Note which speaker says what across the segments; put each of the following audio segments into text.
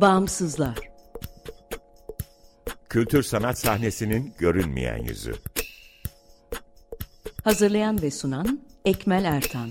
Speaker 1: Bağımsızlar
Speaker 2: Kültür sanat sahnesinin görünmeyen yüzü.
Speaker 1: Hazırlayan ve sunan Ekmel Ertan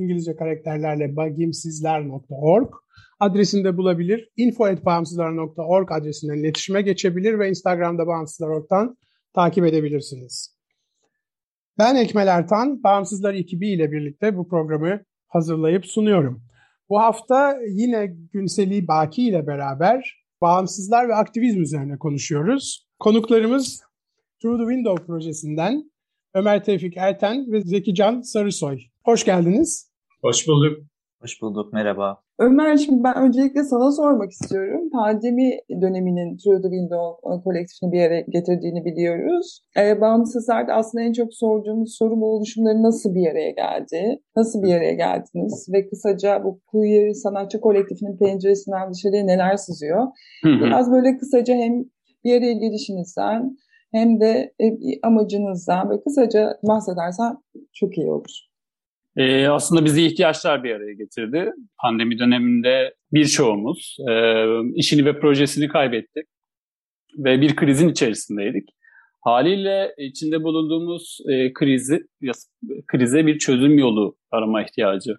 Speaker 3: İngilizce karakterlerle bagimsizler.org adresinde bulabilir. info.bağımsızlar.org adresinden iletişime geçebilir ve Instagram'da Bağımsızlar.org'dan takip edebilirsiniz. Ben Ekmel Ertan, Bağımsızlar ekibi ile birlikte bu programı hazırlayıp sunuyorum. Bu hafta yine Günseli Baki ile beraber bağımsızlar ve aktivizm üzerine konuşuyoruz. Konuklarımız Through the Window projesinden Ömer Tevfik Erten ve Zeki Can Sarısoy. Hoş geldiniz.
Speaker 4: Hoş bulduk.
Speaker 5: Hoş bulduk, merhaba.
Speaker 6: Ömer, şimdi ben öncelikle sana sormak istiyorum. Pandemi döneminin Through the Window kolektifini bir yere getirdiğini biliyoruz. E, bağımsızlarda aslında en çok sorduğumuz soru bu oluşumları nasıl bir araya geldi? Nasıl bir araya geldiniz? Ve kısaca bu queer sanatçı kolektifinin penceresinden dışarıya neler sızıyor? Biraz böyle kısaca hem bir araya gelişinizden hem de amacınızdan ve kısaca bahsedersen çok iyi olur.
Speaker 4: Ee, aslında bizi ihtiyaçlar bir araya getirdi. Pandemi döneminde birçoğumuz e, işini ve projesini kaybettik ve bir krizin içerisindeydik. Haliyle içinde bulunduğumuz e, krizi krize bir çözüm yolu arama ihtiyacı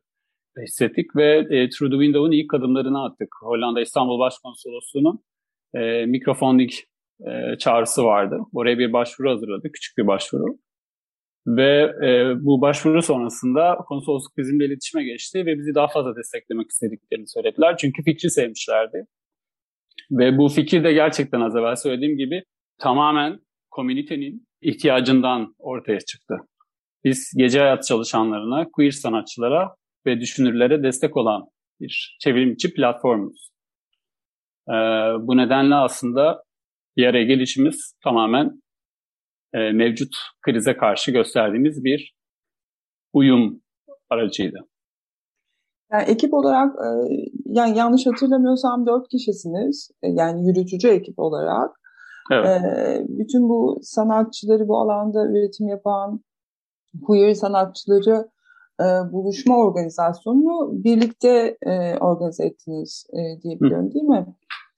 Speaker 4: hissettik ve e, Through the Window'un ilk adımlarını attık. Hollanda İstanbul Başkonsolosluğu'nun e, mikrofonding e, çağrısı vardı. Oraya bir başvuru hazırladık, küçük bir başvuru. Ve e, bu başvuru sonrasında konsolosluk bizimle iletişime geçti ve bizi daha fazla desteklemek istediklerini söylediler. Çünkü fikri sevmişlerdi. Ve bu fikir de gerçekten az evvel söylediğim gibi tamamen komünitenin ihtiyacından ortaya çıktı. Biz gece hayat çalışanlarına, queer sanatçılara ve düşünürlere destek olan bir çevrimçi platformuz. Ee, bu nedenle aslında bir araya gelişimiz tamamen e, mevcut krize karşı gösterdiğimiz bir uyum aracıydı.
Speaker 6: Yani ekip olarak e, yani yanlış hatırlamıyorsam dört kişisiniz. E, yani yürütücü ekip olarak. Evet. E, bütün bu sanatçıları bu alanda üretim yapan queer sanatçıları e, buluşma organizasyonunu birlikte e, organize ettiniz e, diyebiliyorum değil mi?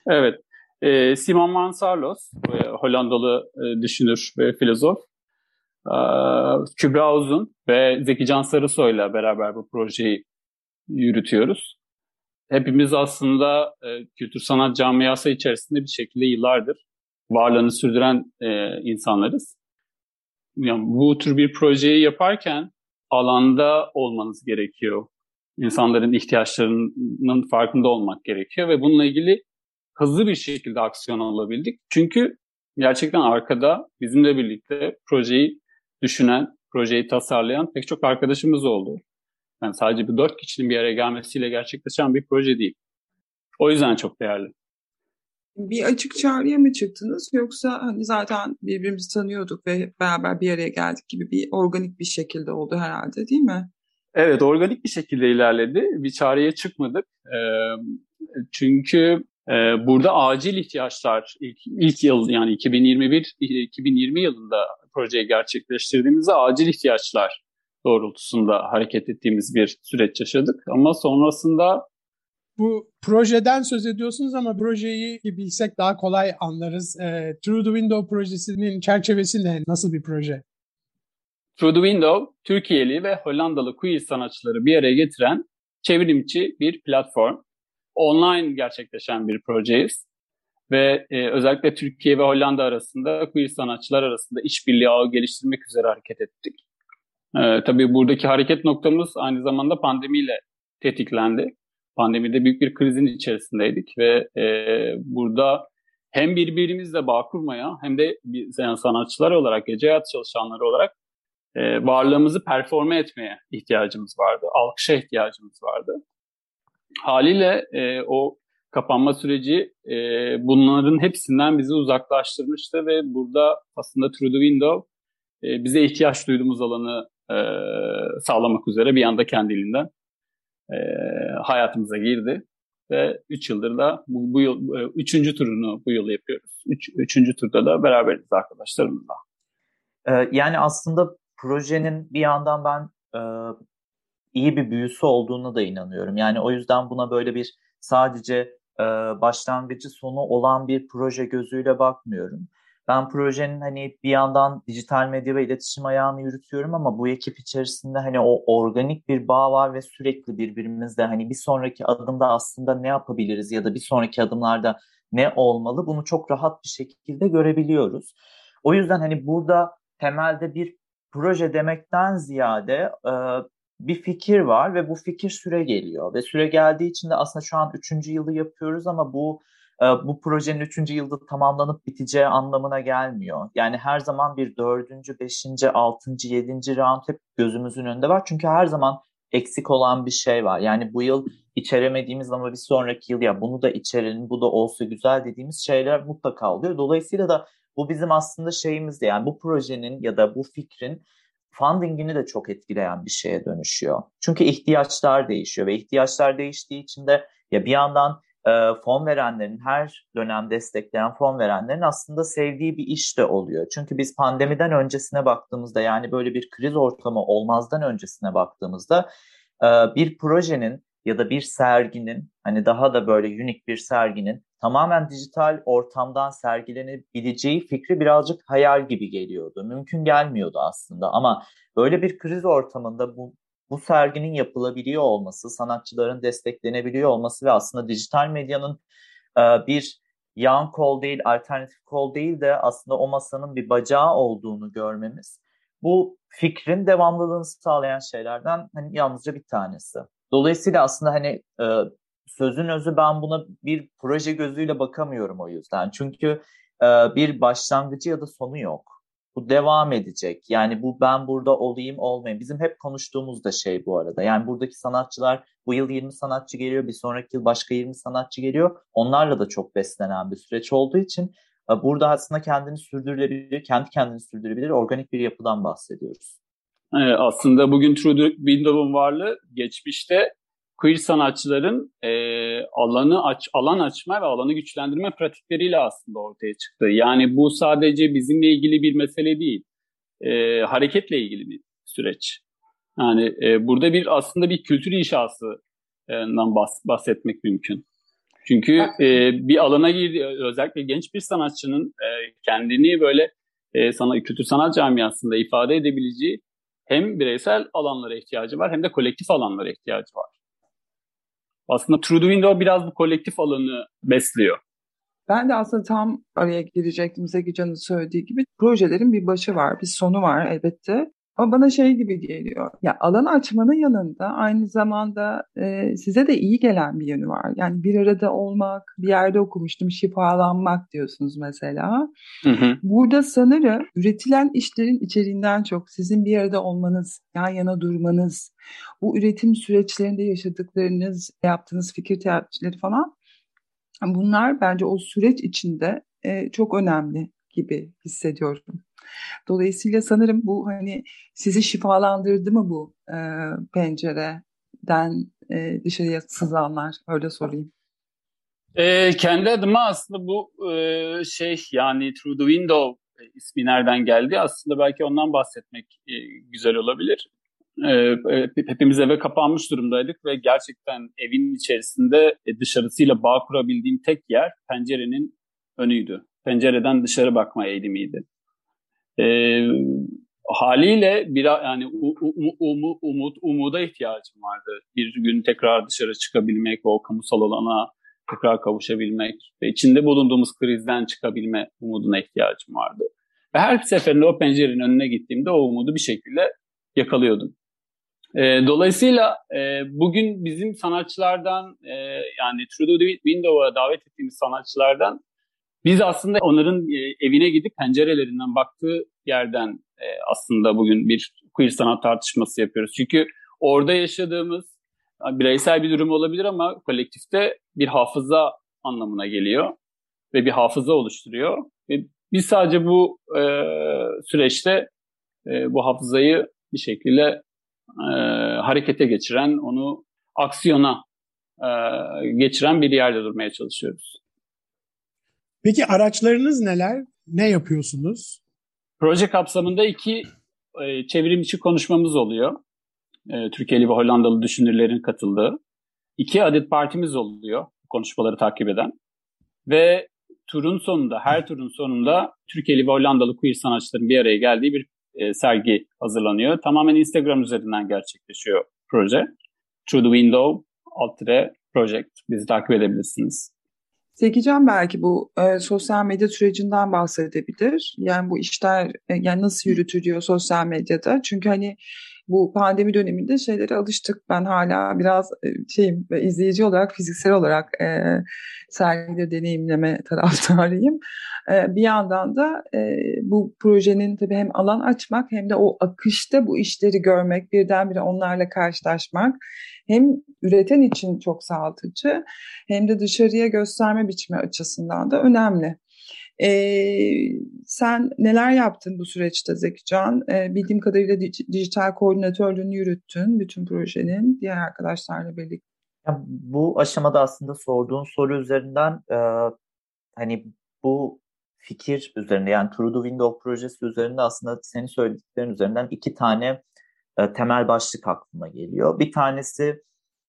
Speaker 4: Evet. E, Simon van Sarlos, e, Hollandalı e, düşünür ve filozof. E, Kübra Uzun ve Zeki Can Sarısoy'la beraber bu projeyi yürütüyoruz. Hepimiz aslında e, kültür sanat camiası içerisinde bir şekilde yıllardır varlığını sürdüren e, insanlarız. Yani bu tür bir projeyi yaparken alanda olmanız gerekiyor. İnsanların ihtiyaçlarının farkında olmak gerekiyor ve bununla ilgili hızlı bir şekilde aksiyon alabildik. Çünkü gerçekten arkada bizimle birlikte projeyi düşünen, projeyi tasarlayan pek çok arkadaşımız oldu. Yani sadece bir dört kişinin bir araya gelmesiyle gerçekleşen bir proje değil. O yüzden çok değerli.
Speaker 6: Bir açık çağrıya mı çıktınız yoksa hani zaten birbirimizi tanıyorduk ve beraber bir araya geldik gibi bir organik bir şekilde oldu herhalde değil mi?
Speaker 4: Evet organik bir şekilde ilerledi. Bir çağrıya çıkmadık. çünkü ee, burada acil ihtiyaçlar ilk, ilk yıl yani 2021 2020 yılında projeyi gerçekleştirdiğimizde acil ihtiyaçlar doğrultusunda hareket ettiğimiz bir süreç yaşadık. Ama sonrasında
Speaker 3: bu projeden söz ediyorsunuz ama projeyi bilsek daha kolay anlarız. E, Through the Window projesinin çerçevesi ne? Nasıl bir proje?
Speaker 4: Through the Window, Türkiye'li ve Hollandalı queer sanatçıları bir araya getiren çevrimçi bir platform online gerçekleşen bir projeyiz. ve e, özellikle Türkiye ve Hollanda arasında queer sanatçılar arasında işbirliği ağı geliştirmek üzere hareket ettik. E, tabii buradaki hareket noktamız aynı zamanda pandemiyle tetiklendi. Pandemide büyük bir krizin içerisindeydik ve e, burada hem birbirimizle bağ kurmaya hem de yani sanatçılar olarak, gece hayat çalışanları olarak e, varlığımızı performe etmeye ihtiyacımız vardı. Alkışa ihtiyacımız vardı. Haliyle e, o kapanma süreci e, bunların hepsinden bizi uzaklaştırmıştı ve burada aslında Through the Window e, bize ihtiyaç duyduğumuz alanı e, sağlamak üzere bir anda kendiliğinden e, hayatımıza girdi. Ve 3 yıldır da bu, bu yıl, e, üçüncü turunu bu yıl yapıyoruz. Üç, üçüncü turda da beraberiz arkadaşlarımızla.
Speaker 5: Ee, yani aslında projenin bir yandan ben e, iyi bir büyüsü olduğunu da inanıyorum. Yani o yüzden buna böyle bir sadece e, başlangıcı sonu olan bir proje gözüyle bakmıyorum. Ben projenin hani bir yandan dijital medya ve iletişim ayağını yürütüyorum ama bu ekip içerisinde hani o organik bir bağ var ve sürekli birbirimizle hani bir sonraki adımda aslında ne yapabiliriz ya da bir sonraki adımlarda ne olmalı bunu çok rahat bir şekilde görebiliyoruz. O yüzden hani burada temelde bir proje demekten ziyade e, bir fikir var ve bu fikir süre geliyor ve süre geldiği için de aslında şu an üçüncü yılı yapıyoruz ama bu e, bu projenin üçüncü yılda tamamlanıp biteceği anlamına gelmiyor. Yani her zaman bir dördüncü, beşinci, altıncı, yedinci round hep gözümüzün önünde var. Çünkü her zaman eksik olan bir şey var. Yani bu yıl içeremediğimiz ama bir sonraki yıl ya bunu da içerelim, bu da olsa güzel dediğimiz şeyler mutlaka oluyor. Dolayısıyla da bu bizim aslında şeyimizde yani bu projenin ya da bu fikrin fundingini de çok etkileyen bir şeye dönüşüyor. Çünkü ihtiyaçlar değişiyor ve ihtiyaçlar değiştiği için de ya bir yandan e, fon verenlerin her dönem destekleyen fon verenlerin aslında sevdiği bir iş de oluyor. Çünkü biz pandemiden öncesine baktığımızda yani böyle bir kriz ortamı olmazdan öncesine baktığımızda e, bir projenin ya da bir serginin hani daha da böyle unik bir serginin tamamen dijital ortamdan sergilenebileceği fikri birazcık hayal gibi geliyordu. Mümkün gelmiyordu aslında ama böyle bir kriz ortamında bu bu serginin yapılabiliyor olması, sanatçıların desteklenebiliyor olması ve aslında dijital medyanın e, bir yan kol değil, alternatif kol değil de aslında o masanın bir bacağı olduğunu görmemiz bu fikrin devamlılığını sağlayan şeylerden hani yalnızca bir tanesi. Dolayısıyla aslında hani e, sözün özü ben buna bir proje gözüyle bakamıyorum o yüzden. Çünkü e, bir başlangıcı ya da sonu yok. Bu devam edecek. Yani bu ben burada olayım olmayayım. Bizim hep konuştuğumuz da şey bu arada. Yani buradaki sanatçılar bu yıl 20 sanatçı geliyor, bir sonraki yıl başka 20 sanatçı geliyor. Onlarla da çok beslenen bir süreç olduğu için e, burada aslında kendini sürdürülebilir, kendi kendini sürdürülebilir organik bir yapıdan bahsediyoruz.
Speaker 4: Evet, aslında bugün True Window'un varlığı geçmişte queer sanatçıların e, alanı aç, alan açma ve alanı güçlendirme pratikleriyle aslında ortaya çıktı. Yani bu sadece bizimle ilgili bir mesele değil, e, hareketle ilgili bir süreç. Yani e, burada bir aslında bir kültür inşasından bahs bahsetmek mümkün. Çünkü e, bir alana girdi, özellikle genç bir sanatçının e, kendini böyle e, sana kültür sanat camiasında ifade edebileceği hem bireysel alanlara ihtiyacı var hem de kolektif alanlara ihtiyacı var. Aslında True the Window biraz bu kolektif alanı besliyor.
Speaker 6: Ben de aslında tam araya girecektim Zeki Can'ın söylediği gibi projelerin bir başı var, bir sonu var elbette. Ama bana şey gibi geliyor. Ya alan açmanın yanında aynı zamanda e, size de iyi gelen bir yönü var. Yani bir arada olmak, bir yerde okumuştum şifalanmak diyorsunuz mesela. Hı hı. Burada sanırım üretilen işlerin içeriğinden çok sizin bir arada olmanız, yan yana durmanız, bu üretim süreçlerinde yaşadıklarınız, yaptığınız fikir tercihleri falan bunlar bence o süreç içinde e, çok önemli gibi hissediyorum. Dolayısıyla sanırım bu hani sizi şifalandırdı mı bu e, pencereden e, dışarıya sızanlar öyle sorayım.
Speaker 4: E, kendi adıma aslında bu e, şey yani Through the Window e, ismi nereden geldi aslında belki ondan bahsetmek e, güzel olabilir. E, e hepimiz eve kapanmış durumdaydık ve gerçekten evin içerisinde e, dışarısıyla bağ kurabildiğim tek yer pencerenin önüydü. Pencereden dışarı bakma eğilimiydi. E, haliyle bir yani um, um, umut umuda ihtiyacım vardı. Bir gün tekrar dışarı çıkabilmek, o kamusal alana tekrar kavuşabilmek ve içinde bulunduğumuz krizden çıkabilme umuduna ihtiyacım vardı. Ve her seferinde o pencerenin önüne gittiğimde o umudu bir şekilde yakalıyordum. E, dolayısıyla e, bugün bizim sanatçılardan e, yani Through the Window'a davet ettiğimiz sanatçılardan biz aslında onların e, evine gidip pencerelerinden baktığı yerden e, aslında bugün bir queer sanat tartışması yapıyoruz. Çünkü orada yaşadığımız bireysel bir durum olabilir ama kolektifte bir hafıza anlamına geliyor ve bir hafıza oluşturuyor. Ve biz sadece bu e, süreçte e, bu hafızayı bir şekilde e, harekete geçiren, onu aksiyona e, geçiren bir yerde durmaya çalışıyoruz.
Speaker 3: Peki araçlarınız neler? Ne yapıyorsunuz?
Speaker 4: Proje kapsamında iki e, çevrim konuşmamız oluyor. E, Türkiye'li ve Hollandalı düşünürlerin katıldığı. İki adet partimiz oluyor konuşmaları takip eden. Ve turun sonunda, her turun sonunda Türkiye'li ve Hollandalı queer sanatçıların bir araya geldiği bir e, sergi hazırlanıyor. Tamamen Instagram üzerinden gerçekleşiyor proje. Through the Window alt project. Bizi takip edebilirsiniz.
Speaker 6: Zekican belki bu e, sosyal medya sürecinden bahsedebilir. Yani bu işler e, yani nasıl yürütülüyor sosyal medyada? Çünkü hani bu pandemi döneminde şeylere alıştık. Ben hala biraz e, şeyim izleyici olarak fiziksel olarak e, sergileri deneyimleme taraftarıyım. E, bir yandan da e, bu projenin tabii hem alan açmak hem de o akışta bu işleri görmek, birdenbire onlarla karşılaşmak hem üreten için çok sağlatıcı hem de dışarıya gösterme biçimi açısından da önemli. Ee, sen neler yaptın bu süreçte Zekican? Ee, bildiğim kadarıyla dijital koordinatörlüğünü yürüttün bütün projenin diğer arkadaşlarla birlikte.
Speaker 5: Bu aşamada aslında sorduğun soru üzerinden e, hani bu fikir üzerinde yani True the Window projesi üzerinde aslında senin söylediklerin üzerinden iki tane e, temel başlık aklıma geliyor. Bir tanesi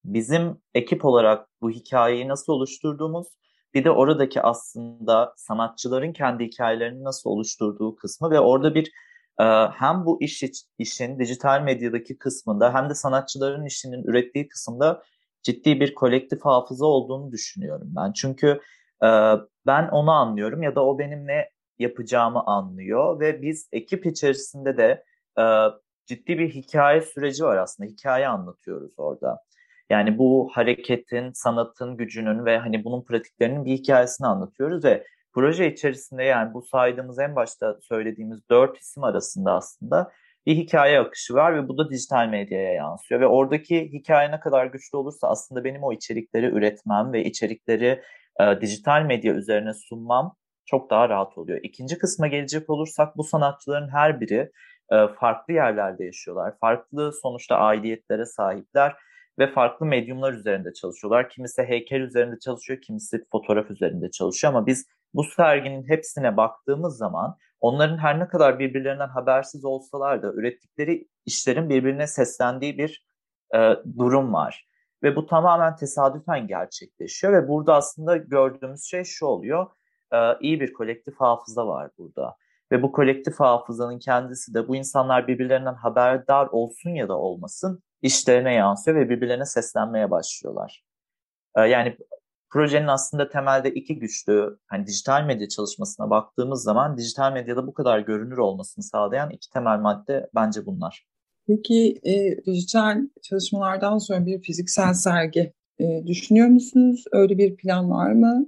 Speaker 5: bizim ekip olarak bu hikayeyi nasıl oluşturduğumuz bir de oradaki aslında sanatçıların kendi hikayelerini nasıl oluşturduğu kısmı ve orada bir e, hem bu iş işin dijital medyadaki kısmında hem de sanatçıların işinin ürettiği kısımda ciddi bir kolektif hafıza olduğunu düşünüyorum ben. Çünkü e, ben onu anlıyorum ya da o benim ne yapacağımı anlıyor ve biz ekip içerisinde de ciddi bir hikaye süreci var aslında. Hikaye anlatıyoruz orada. Yani bu hareketin, sanatın gücünün ve hani bunun pratiklerinin bir hikayesini anlatıyoruz ve proje içerisinde yani bu saydığımız en başta söylediğimiz dört isim arasında aslında bir hikaye akışı var ve bu da dijital medyaya yansıyor ve oradaki hikaye ne kadar güçlü olursa aslında benim o içerikleri üretmem ve içerikleri e, dijital medya üzerine sunmam çok daha rahat oluyor. İkinci kısma gelecek olursak bu sanatçıların her biri e, farklı yerlerde yaşıyorlar. Farklı sonuçta aidiyetlere sahipler ve farklı medyumlar üzerinde çalışıyorlar. Kimisi heykel üzerinde çalışıyor, kimisi fotoğraf üzerinde çalışıyor ama biz bu serginin hepsine baktığımız zaman onların her ne kadar birbirlerinden habersiz olsalar da ürettikleri işlerin birbirine seslendiği bir e, durum var. Ve bu tamamen tesadüfen gerçekleşiyor ve burada aslında gördüğümüz şey şu oluyor. E, iyi bir kolektif hafıza var burada. Ve bu kolektif hafızanın kendisi de bu insanlar birbirlerinden haberdar olsun ya da olmasın işlerine yansıyor ve birbirlerine seslenmeye başlıyorlar. Ee, yani projenin aslında temelde iki güçlü hani dijital medya çalışmasına baktığımız zaman dijital medyada bu kadar görünür olmasını sağlayan iki temel madde bence bunlar.
Speaker 6: Peki e, dijital çalışmalardan sonra bir fiziksel sergi e, düşünüyor musunuz? Öyle bir plan var mı?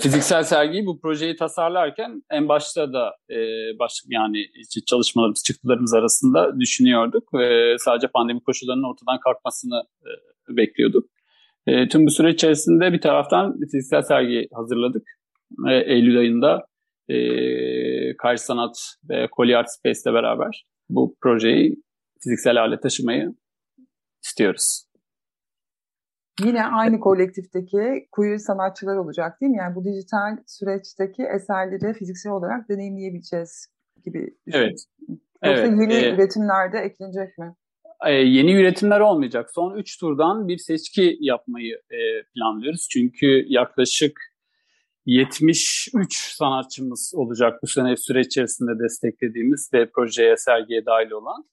Speaker 4: Fiziksel sergiyi bu projeyi tasarlarken en başta da e, baş, yani çalışmalarımız, çıktılarımız arasında düşünüyorduk ve sadece pandemi koşullarının ortadan kalkmasını e, bekliyorduk. E, tüm bu süreç içerisinde bir taraftan fiziksel sergi hazırladık. E, Eylül ayında e, Karşı Sanat ve Koli Art Space ile beraber bu projeyi fiziksel hale taşımayı istiyoruz.
Speaker 6: Yine aynı kolektifteki queer sanatçılar olacak değil mi? Yani bu dijital süreçteki eserleri fiziksel olarak deneyimleyebileceğiz gibi. Evet. Yoksa
Speaker 4: evet,
Speaker 6: yeni
Speaker 4: e,
Speaker 6: üretimlerde eklenecek mi?
Speaker 4: E, yeni üretimler olmayacak. Son 3 turdan bir seçki yapmayı e, planlıyoruz. Çünkü yaklaşık 73 sanatçımız olacak bu sene süreç içerisinde desteklediğimiz ve projeye, sergiye dahil olan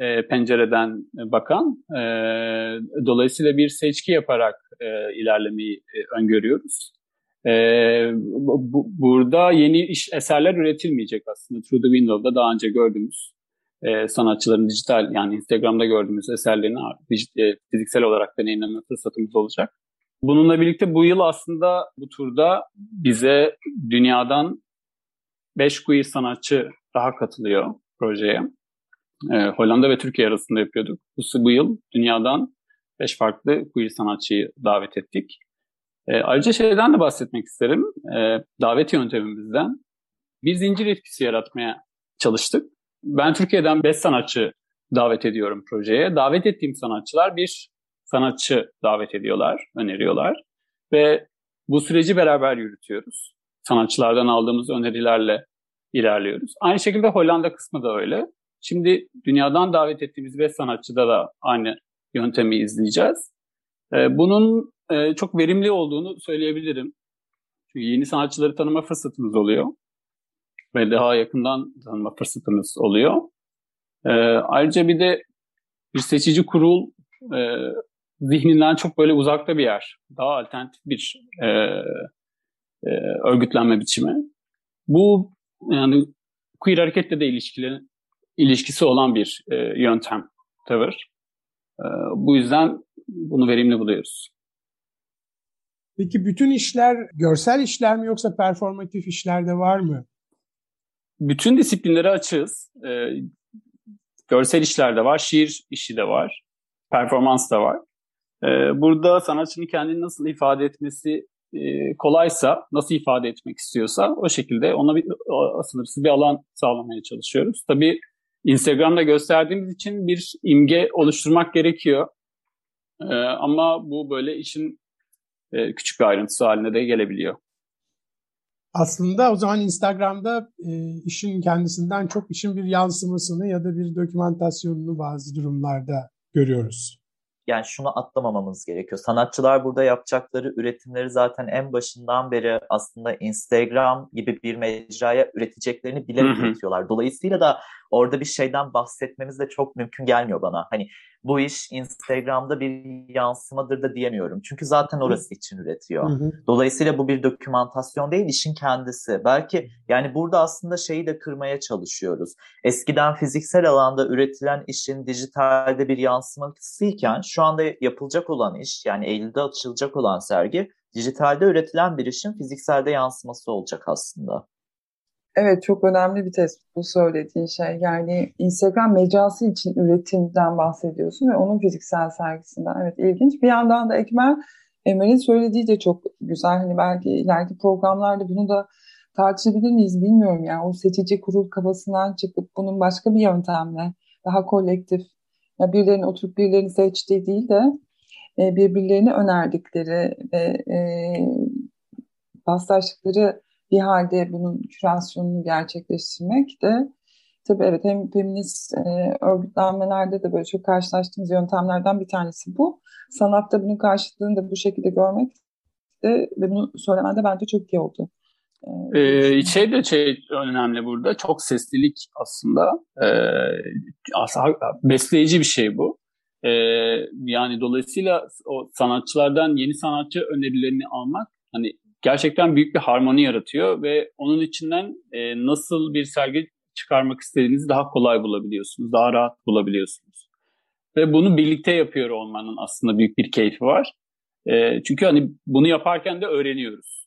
Speaker 4: e, pencereden bakan. E, dolayısıyla bir seçki yaparak e, ilerlemeyi e, öngörüyoruz. E, bu, burada yeni iş eserler üretilmeyecek aslında. Through the Window'da daha önce gördüğümüz e, sanatçıların dijital yani Instagram'da gördüğümüz eserlerini e, fiziksel olarak deneyimleme fırsatımız olacak. Bununla birlikte bu yıl aslında bu turda bize dünyadan 5 queer sanatçı daha katılıyor projeye. E, Hollanda ve Türkiye arasında yapıyorduk. Bu, bu yıl dünyadan 5 farklı queer sanatçıyı davet ettik. E, ayrıca şeyden de bahsetmek isterim. E, davet yöntemimizden bir zincir etkisi yaratmaya çalıştık. Ben Türkiye'den 5 sanatçı davet ediyorum projeye. Davet ettiğim sanatçılar bir sanatçı davet ediyorlar, öneriyorlar. Ve bu süreci beraber yürütüyoruz. Sanatçılardan aldığımız önerilerle ilerliyoruz. Aynı şekilde Hollanda kısmı da öyle. Şimdi dünyadan davet ettiğimiz 5 sanatçıda da aynı yöntemi izleyeceğiz. Ee, bunun e, çok verimli olduğunu söyleyebilirim. Çünkü yeni sanatçıları tanıma fırsatımız oluyor. Ve daha yakından tanıma fırsatımız oluyor. Ee, ayrıca bir de bir seçici kurul e, zihninden çok böyle uzakta bir yer. Daha alternatif bir e, örgütlenme biçimi. Bu yani queer hareketle de ilişkili, ilişkisi olan bir e, yöntem, tavır. E, bu yüzden bunu verimli buluyoruz.
Speaker 3: Peki bütün işler görsel işler mi yoksa performatif işler de var mı?
Speaker 4: Bütün disiplinlere açığız. E, görsel işler de var, şiir işi de var, performans da var. E, burada sanatçının kendini nasıl ifade etmesi e, kolaysa, nasıl ifade etmek istiyorsa o şekilde ona bir o, sınırsız bir alan sağlamaya çalışıyoruz. Tabii Instagram'da gösterdiğimiz için bir imge oluşturmak gerekiyor. E, ama bu böyle işin e, küçük bir ayrıntısı haline de gelebiliyor.
Speaker 3: Aslında o zaman Instagram'da e, işin kendisinden çok işin bir yansımasını ya da bir dokümantasyonunu bazı durumlarda görüyoruz
Speaker 5: yani şunu atlamamamız gerekiyor. Sanatçılar burada yapacakları üretimleri zaten en başından beri aslında Instagram gibi bir mecraya üreteceklerini bilerek üretiyorlar. Dolayısıyla da orada bir şeyden bahsetmemiz de çok mümkün gelmiyor bana. Hani bu iş Instagram'da bir yansımadır da diyemiyorum. Çünkü zaten orası için üretiyor. Hı hı. Dolayısıyla bu bir dokümantasyon değil, işin kendisi. Belki yani burada aslında şeyi de kırmaya çalışıyoruz. Eskiden fiziksel alanda üretilen işin dijitalde bir yansımasıyken şu anda yapılacak olan iş yani Eylül'de açılacak olan sergi dijitalde üretilen bir işin fizikselde yansıması olacak aslında.
Speaker 6: Evet çok önemli bir tespit bu söylediğin şey. Yani Instagram mecrası için üretimden bahsediyorsun ve onun fiziksel sergisinden. Evet ilginç. Bir yandan da Ekmel, Emel'in söylediği de çok güzel. Hani belki ileriki programlarda bunu da tartışabilir miyiz bilmiyorum. Yani o seçici kurul kafasından çıkıp bunun başka bir yöntemle daha kolektif ya birilerinin oturup birilerini seçtiği değil de e, birbirlerini önerdikleri ve e, paslaştıkları bir halde bunun kürasyonunu gerçekleştirmek de tabii evet hem feminist e, örgütlenmelerde de böyle çok karşılaştığımız yöntemlerden bir tanesi bu. Sanatta bunun karşılığını da bu şekilde görmek de ve bunu söylemen de bence çok iyi oldu.
Speaker 4: Ee, şey de şey önemli burada çok seslilik aslında ee, aslında besleyici bir şey bu. Ee, yani dolayısıyla o sanatçılardan yeni sanatçı önerilerini almak hani gerçekten büyük bir harmoni yaratıyor ve onun içinden e, nasıl bir sergi çıkarmak istediğinizi daha kolay bulabiliyorsunuz, daha rahat bulabiliyorsunuz. Ve bunu birlikte yapıyor olmanın aslında büyük bir keyfi var. E, çünkü hani bunu yaparken de öğreniyoruz.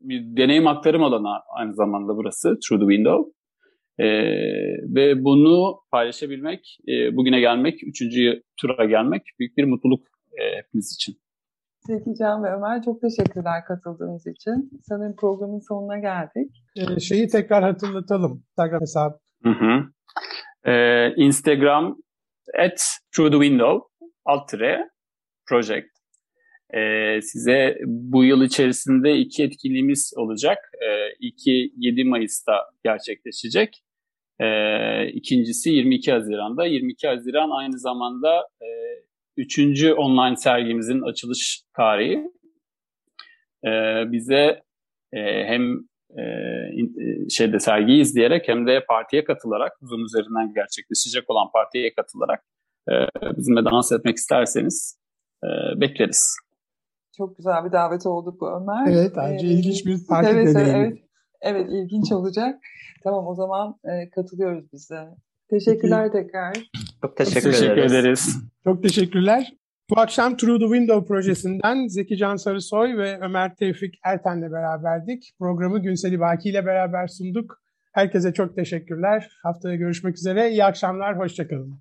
Speaker 4: Bir deneyim aktarım alanı aynı zamanda burası, Through the Window. E, ve bunu paylaşabilmek, e, bugüne gelmek, üçüncü tura gelmek büyük bir mutluluk e, hepimiz için.
Speaker 6: Zeki Can ve Ömer çok teşekkürler katıldığınız için. Sanırım programın sonuna geldik.
Speaker 3: Ee, şeyi tekrar hatırlatalım. Instagram hesabı.
Speaker 4: Hı hı. Ee, Instagram at through the window alt project. Ee, size bu yıl içerisinde iki etkinliğimiz olacak. Ee, ilki 7 Mayıs'ta gerçekleşecek. Ee, ikincisi 22 Haziran'da. 22 Haziran aynı zamanda e, üçüncü online sergimizin açılış tarihi. E, bize e, hem e, e, şeyde sergiyi izleyerek hem de partiye katılarak Zoom üzerinden gerçekleşecek olan partiye katılarak e, bizimle dans etmek isterseniz e, bekleriz.
Speaker 6: Çok güzel bir davet oldu bu Ömer.
Speaker 3: Evet, bence ee, ilginç bir parti
Speaker 6: evet,
Speaker 3: deneyimi.
Speaker 6: Evet, evet, ilginç olacak. Tamam, o zaman e, katılıyoruz biz de. Teşekkürler Peki. tekrar.
Speaker 5: Çok teşekkür,
Speaker 4: teşekkür
Speaker 5: ederiz.
Speaker 4: ederiz.
Speaker 3: Çok teşekkürler. Bu akşam Through the Window projesinden Zeki Can Sarısoy ve Ömer Tevfik Erten'le beraberdik. Programı Günseli Baki ile beraber sunduk. Herkese çok teşekkürler. Haftaya görüşmek üzere. İyi akşamlar, hoşçakalın.